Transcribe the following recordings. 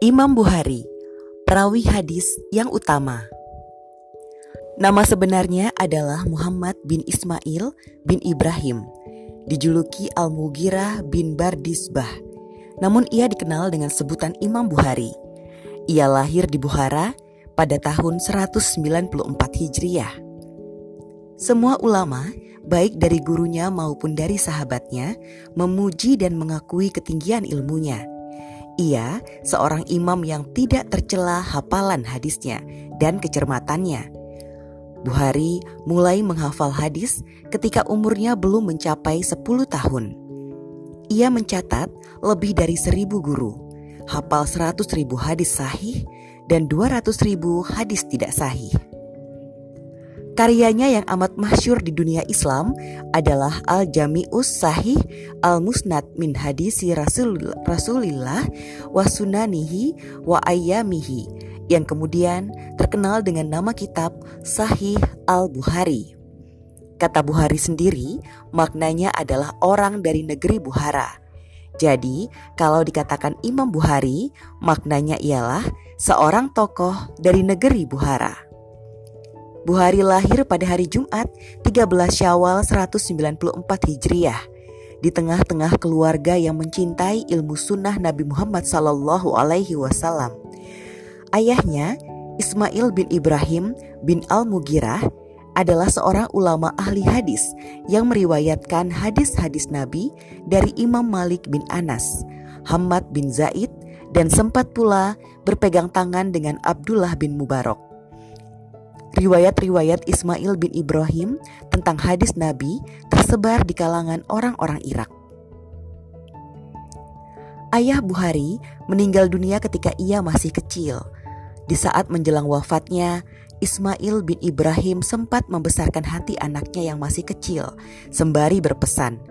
Imam Bukhari, perawi hadis yang utama. Nama sebenarnya adalah Muhammad bin Ismail bin Ibrahim, dijuluki Al-Mughirah bin Bardisbah. Namun ia dikenal dengan sebutan Imam Bukhari. Ia lahir di Bukhara pada tahun 194 Hijriah. Semua ulama, baik dari gurunya maupun dari sahabatnya, memuji dan mengakui ketinggian ilmunya ia seorang imam yang tidak tercela hafalan hadisnya dan kecermatannya. Buhari mulai menghafal hadis ketika umurnya belum mencapai 10 tahun. Ia mencatat lebih dari seribu guru, hafal 100 ribu hadis sahih dan 200 ribu hadis tidak sahih. Karyanya yang amat masyur di dunia Islam adalah Al-Jami'us Sahih Al-Musnad min Hadisi Rasul, Rasulillah wa Sunanihi wa Ayyamihi yang kemudian terkenal dengan nama kitab Sahih Al-Bukhari. Kata Bukhari sendiri, maknanya adalah orang dari negeri Buhara. Jadi, kalau dikatakan Imam Bukhari, maknanya ialah seorang tokoh dari negeri Buhara. Buhari lahir pada hari Jumat 13 Syawal 194 Hijriah di tengah-tengah keluarga yang mencintai ilmu sunnah Nabi Muhammad Sallallahu Alaihi Wasallam. Ayahnya Ismail bin Ibrahim bin Al Mugirah adalah seorang ulama ahli hadis yang meriwayatkan hadis-hadis Nabi dari Imam Malik bin Anas, Hamad bin Zaid, dan sempat pula berpegang tangan dengan Abdullah bin Mubarak. Riwayat-riwayat Ismail bin Ibrahim tentang hadis Nabi tersebar di kalangan orang-orang Irak. Ayah Buhari meninggal dunia ketika ia masih kecil. Di saat menjelang wafatnya, Ismail bin Ibrahim sempat membesarkan hati anaknya yang masih kecil, sembari berpesan,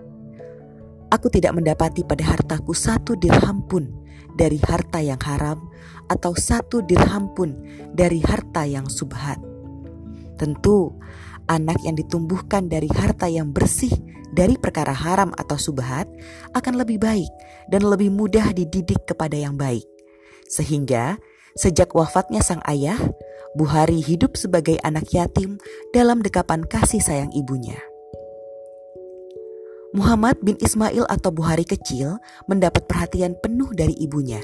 Aku tidak mendapati pada hartaku satu dirham pun dari harta yang haram atau satu dirham pun dari harta yang subhat. Tentu, anak yang ditumbuhkan dari harta yang bersih dari perkara haram atau subhat akan lebih baik dan lebih mudah dididik kepada yang baik. Sehingga, sejak wafatnya sang ayah, Buhari hidup sebagai anak yatim dalam dekapan kasih sayang ibunya. Muhammad bin Ismail atau Buhari kecil mendapat perhatian penuh dari ibunya.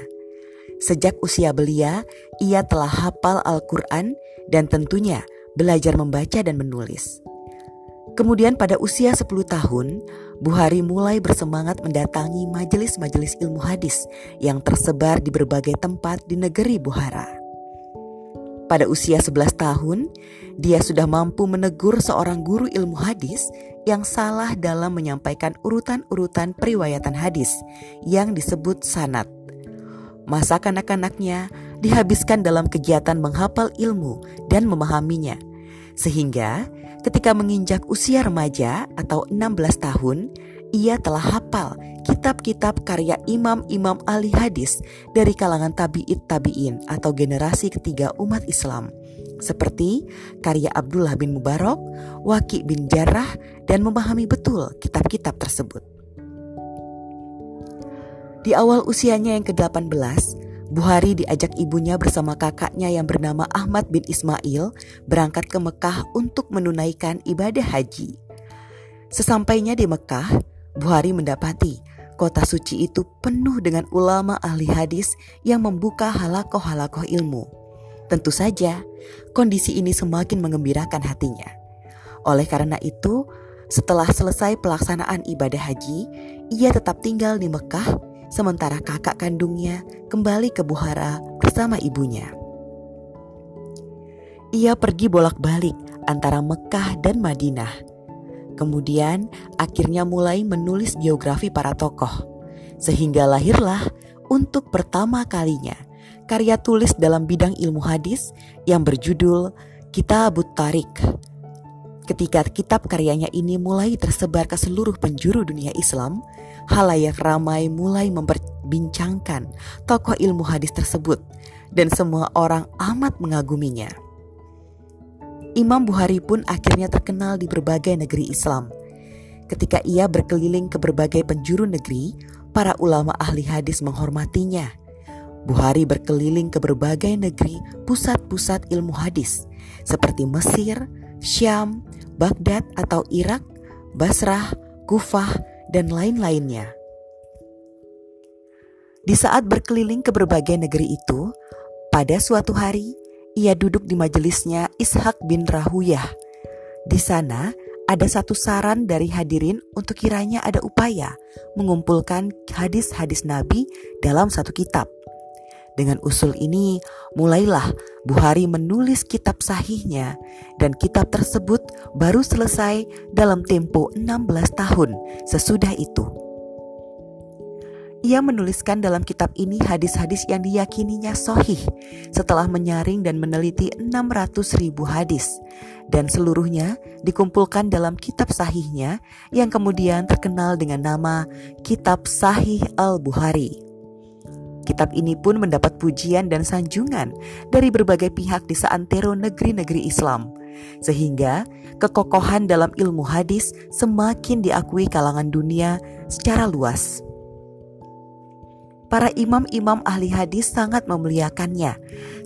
Sejak usia belia, ia telah hafal Al-Quran dan tentunya belajar membaca dan menulis. Kemudian pada usia 10 tahun, Buhari mulai bersemangat mendatangi majelis-majelis ilmu hadis yang tersebar di berbagai tempat di negeri Buhara. Pada usia 11 tahun, dia sudah mampu menegur seorang guru ilmu hadis yang salah dalam menyampaikan urutan-urutan periwayatan hadis yang disebut sanat. Masa kanak-kanaknya dihabiskan dalam kegiatan menghafal ilmu dan memahaminya sehingga ketika menginjak usia remaja atau 16 tahun, ia telah hafal kitab-kitab karya imam-imam ahli hadis dari kalangan tabi'it tabi'in atau generasi ketiga umat Islam seperti karya Abdullah bin Mubarak, Waki bin Jarrah dan memahami betul kitab-kitab tersebut. Di awal usianya yang ke-18, Buhari diajak ibunya bersama kakaknya yang bernama Ahmad bin Ismail berangkat ke Mekah untuk menunaikan ibadah haji. Sesampainya di Mekah, Buhari mendapati kota suci itu penuh dengan ulama ahli hadis yang membuka halakoh-halakoh ilmu. Tentu saja, kondisi ini semakin mengembirakan hatinya. Oleh karena itu, setelah selesai pelaksanaan ibadah haji, ia tetap tinggal di Mekah sementara kakak kandungnya kembali ke Buhara bersama ibunya. Ia pergi bolak-balik antara Mekah dan Madinah. Kemudian akhirnya mulai menulis biografi para tokoh. Sehingga lahirlah untuk pertama kalinya karya tulis dalam bidang ilmu hadis yang berjudul Kitabut Tarik. Ketika kitab karyanya ini mulai tersebar ke seluruh penjuru dunia Islam, halayak ramai mulai memperbincangkan tokoh ilmu hadis tersebut dan semua orang amat mengaguminya. Imam Bukhari pun akhirnya terkenal di berbagai negeri Islam. Ketika ia berkeliling ke berbagai penjuru negeri, para ulama ahli hadis menghormatinya. Buhari berkeliling ke berbagai negeri pusat-pusat ilmu hadis seperti Mesir, Syam, Baghdad atau Irak, Basrah, Kufah, dan lain-lainnya. Di saat berkeliling ke berbagai negeri itu, pada suatu hari ia duduk di majelisnya Ishak bin Rahuyah. Di sana ada satu saran dari hadirin untuk kiranya ada upaya mengumpulkan hadis-hadis Nabi dalam satu kitab. Dengan usul ini, mulailah Buhari menulis kitab sahihnya dan kitab tersebut baru selesai dalam tempo 16 tahun sesudah itu. Ia menuliskan dalam kitab ini hadis-hadis yang diyakininya sohih setelah menyaring dan meneliti 600 ribu hadis dan seluruhnya dikumpulkan dalam kitab sahihnya yang kemudian terkenal dengan nama Kitab Sahih Al-Bukhari. Kitab ini pun mendapat pujian dan sanjungan dari berbagai pihak di seantero negeri-negeri Islam, sehingga kekokohan dalam ilmu hadis semakin diakui kalangan dunia secara luas. Para imam-imam ahli hadis sangat memuliakannya,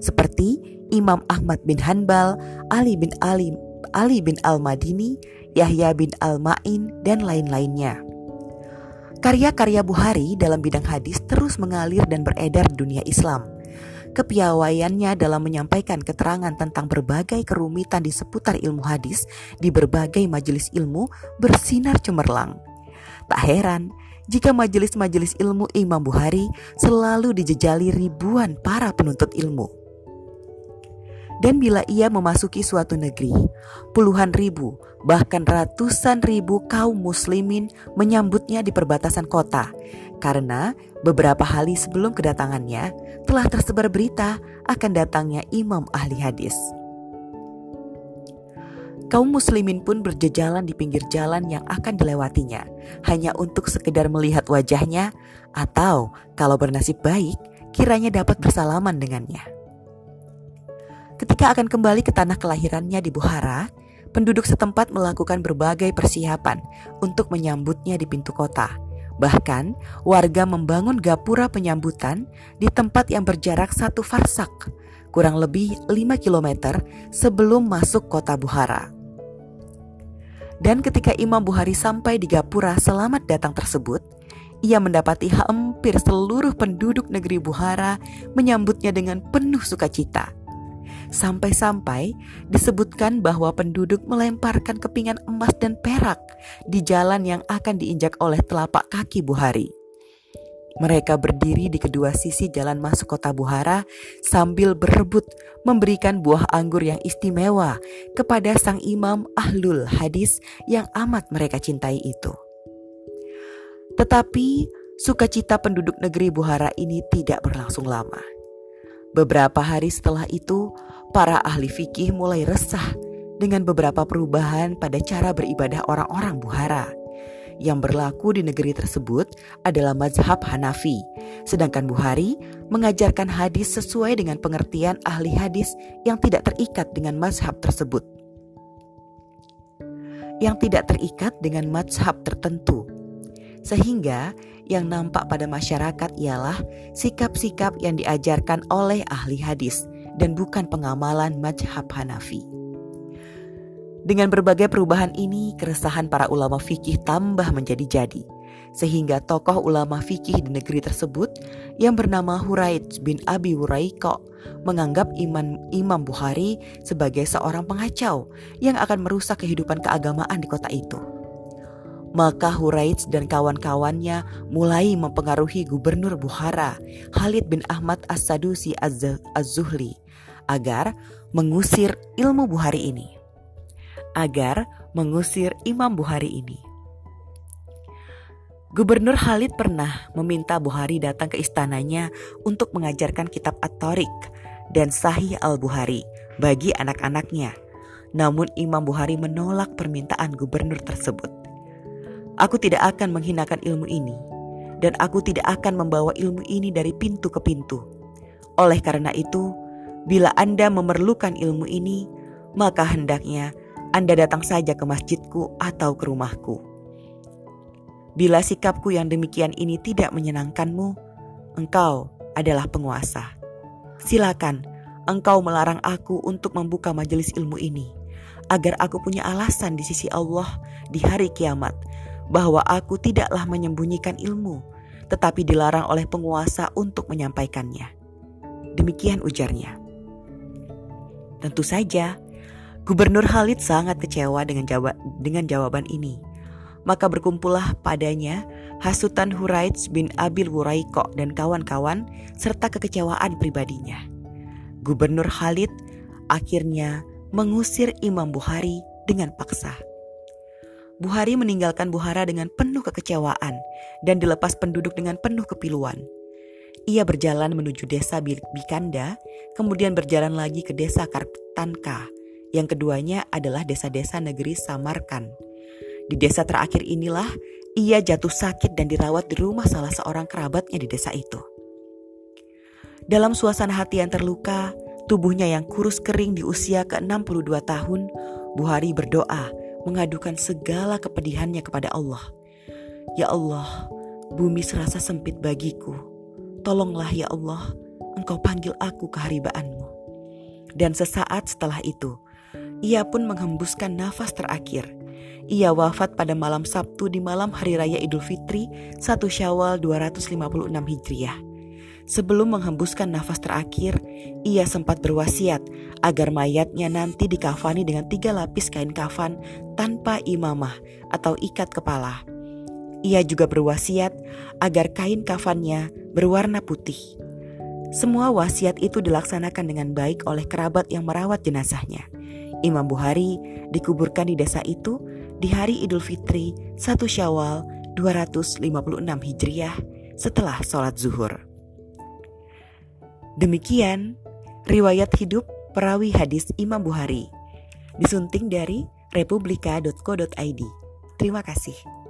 seperti Imam Ahmad bin Hanbal, Ali bin Ali, Ali bin Al-Madini, Yahya bin Al-Ma'in, dan lain-lainnya. Karya-karya Buhari dalam bidang hadis terus mengalir dan beredar di dunia Islam. Kepiawaiannya dalam menyampaikan keterangan tentang berbagai kerumitan di seputar ilmu hadis di berbagai majelis ilmu bersinar cemerlang. Tak heran jika majelis-majelis ilmu Imam Buhari selalu dijejali ribuan para penuntut ilmu. Dan bila ia memasuki suatu negeri, puluhan ribu, bahkan ratusan ribu kaum muslimin menyambutnya di perbatasan kota. Karena beberapa hari sebelum kedatangannya telah tersebar berita akan datangnya imam ahli hadis. Kaum muslimin pun berjejalan di pinggir jalan yang akan dilewatinya, hanya untuk sekedar melihat wajahnya atau kalau bernasib baik, kiranya dapat bersalaman dengannya. Ketika akan kembali ke tanah kelahirannya di Buhara, penduduk setempat melakukan berbagai persiapan untuk menyambutnya di pintu kota. Bahkan, warga membangun gapura penyambutan di tempat yang berjarak satu farsak, kurang lebih 5 km sebelum masuk kota Buhara. Dan ketika Imam Buhari sampai di gapura selamat datang tersebut, ia mendapati hampir seluruh penduduk negeri Buhara menyambutnya dengan penuh sukacita. Sampai-sampai disebutkan bahwa penduduk melemparkan kepingan emas dan perak di jalan yang akan diinjak oleh telapak kaki Buhari. Mereka berdiri di kedua sisi jalan masuk kota Buhara sambil berebut memberikan buah anggur yang istimewa kepada sang imam ahlul hadis yang amat mereka cintai itu. Tetapi sukacita penduduk negeri Buhara ini tidak berlangsung lama. Beberapa hari setelah itu, para ahli fikih mulai resah dengan beberapa perubahan pada cara beribadah orang-orang Buhara. Yang berlaku di negeri tersebut adalah mazhab Hanafi, sedangkan Buhari mengajarkan hadis sesuai dengan pengertian ahli hadis yang tidak terikat dengan mazhab tersebut. Yang tidak terikat dengan mazhab tertentu. Sehingga yang nampak pada masyarakat ialah sikap-sikap yang diajarkan oleh ahli hadis dan bukan pengamalan madhab Hanafi. Dengan berbagai perubahan ini, keresahan para ulama fikih tambah menjadi-jadi, sehingga tokoh ulama fikih di negeri tersebut yang bernama Huraid bin Abi Huraiko menganggap Imam, Imam Bukhari sebagai seorang pengacau yang akan merusak kehidupan keagamaan di kota itu. Maka Huraid dan kawan-kawannya mulai mempengaruhi gubernur Bukhara, Khalid bin Ahmad As-Sadusi Az-Zuhli, agar mengusir ilmu Bukhari ini. Agar mengusir Imam Bukhari ini. Gubernur Khalid pernah meminta Bukhari datang ke istananya untuk mengajarkan kitab At-Tariq dan Sahih Al-Bukhari bagi anak-anaknya. Namun Imam Bukhari menolak permintaan gubernur tersebut. Aku tidak akan menghinakan ilmu ini, dan aku tidak akan membawa ilmu ini dari pintu ke pintu. Oleh karena itu, bila Anda memerlukan ilmu ini, maka hendaknya Anda datang saja ke masjidku atau ke rumahku. Bila sikapku yang demikian ini tidak menyenangkanmu, engkau adalah penguasa. Silakan, engkau melarang aku untuk membuka majelis ilmu ini, agar aku punya alasan di sisi Allah di hari kiamat, bahwa aku tidaklah menyembunyikan ilmu, tetapi dilarang oleh penguasa untuk menyampaikannya. Demikian ujarnya. Tentu saja, Gubernur Khalid sangat kecewa dengan, jawab, dengan jawaban ini. Maka berkumpullah padanya hasutan Huraij bin Abil Wuraiko dan kawan-kawan serta kekecewaan pribadinya. Gubernur Khalid akhirnya mengusir Imam Bukhari dengan paksa. Bukhari meninggalkan Buhara dengan penuh kekecewaan dan dilepas penduduk dengan penuh kepiluan. Ia berjalan menuju desa Bikanda, kemudian berjalan lagi ke desa Kartanka. Yang keduanya adalah desa-desa negeri Samarkan. Di desa terakhir inilah ia jatuh sakit dan dirawat di rumah salah seorang kerabatnya di desa itu. Dalam suasana hati yang terluka, tubuhnya yang kurus kering di usia ke-62 tahun, Buhari berdoa mengadukan segala kepedihannya kepada Allah. Ya Allah, bumi serasa sempit bagiku. Tolonglah ya Allah, engkau panggil aku ke haribaanmu. Dan sesaat setelah itu, ia pun menghembuskan nafas terakhir ia wafat pada malam Sabtu di malam Hari Raya Idul Fitri 1 Syawal 256 Hijriah. Sebelum menghembuskan nafas terakhir, ia sempat berwasiat agar mayatnya nanti dikafani dengan tiga lapis kain kafan tanpa imamah atau ikat kepala. Ia juga berwasiat agar kain kafannya berwarna putih. Semua wasiat itu dilaksanakan dengan baik oleh kerabat yang merawat jenazahnya. Imam Bukhari dikuburkan di desa itu di hari Idul Fitri 1 Syawal 256 Hijriah setelah sholat zuhur. Demikian riwayat hidup perawi hadis Imam Bukhari disunting dari republika.co.id. Terima kasih.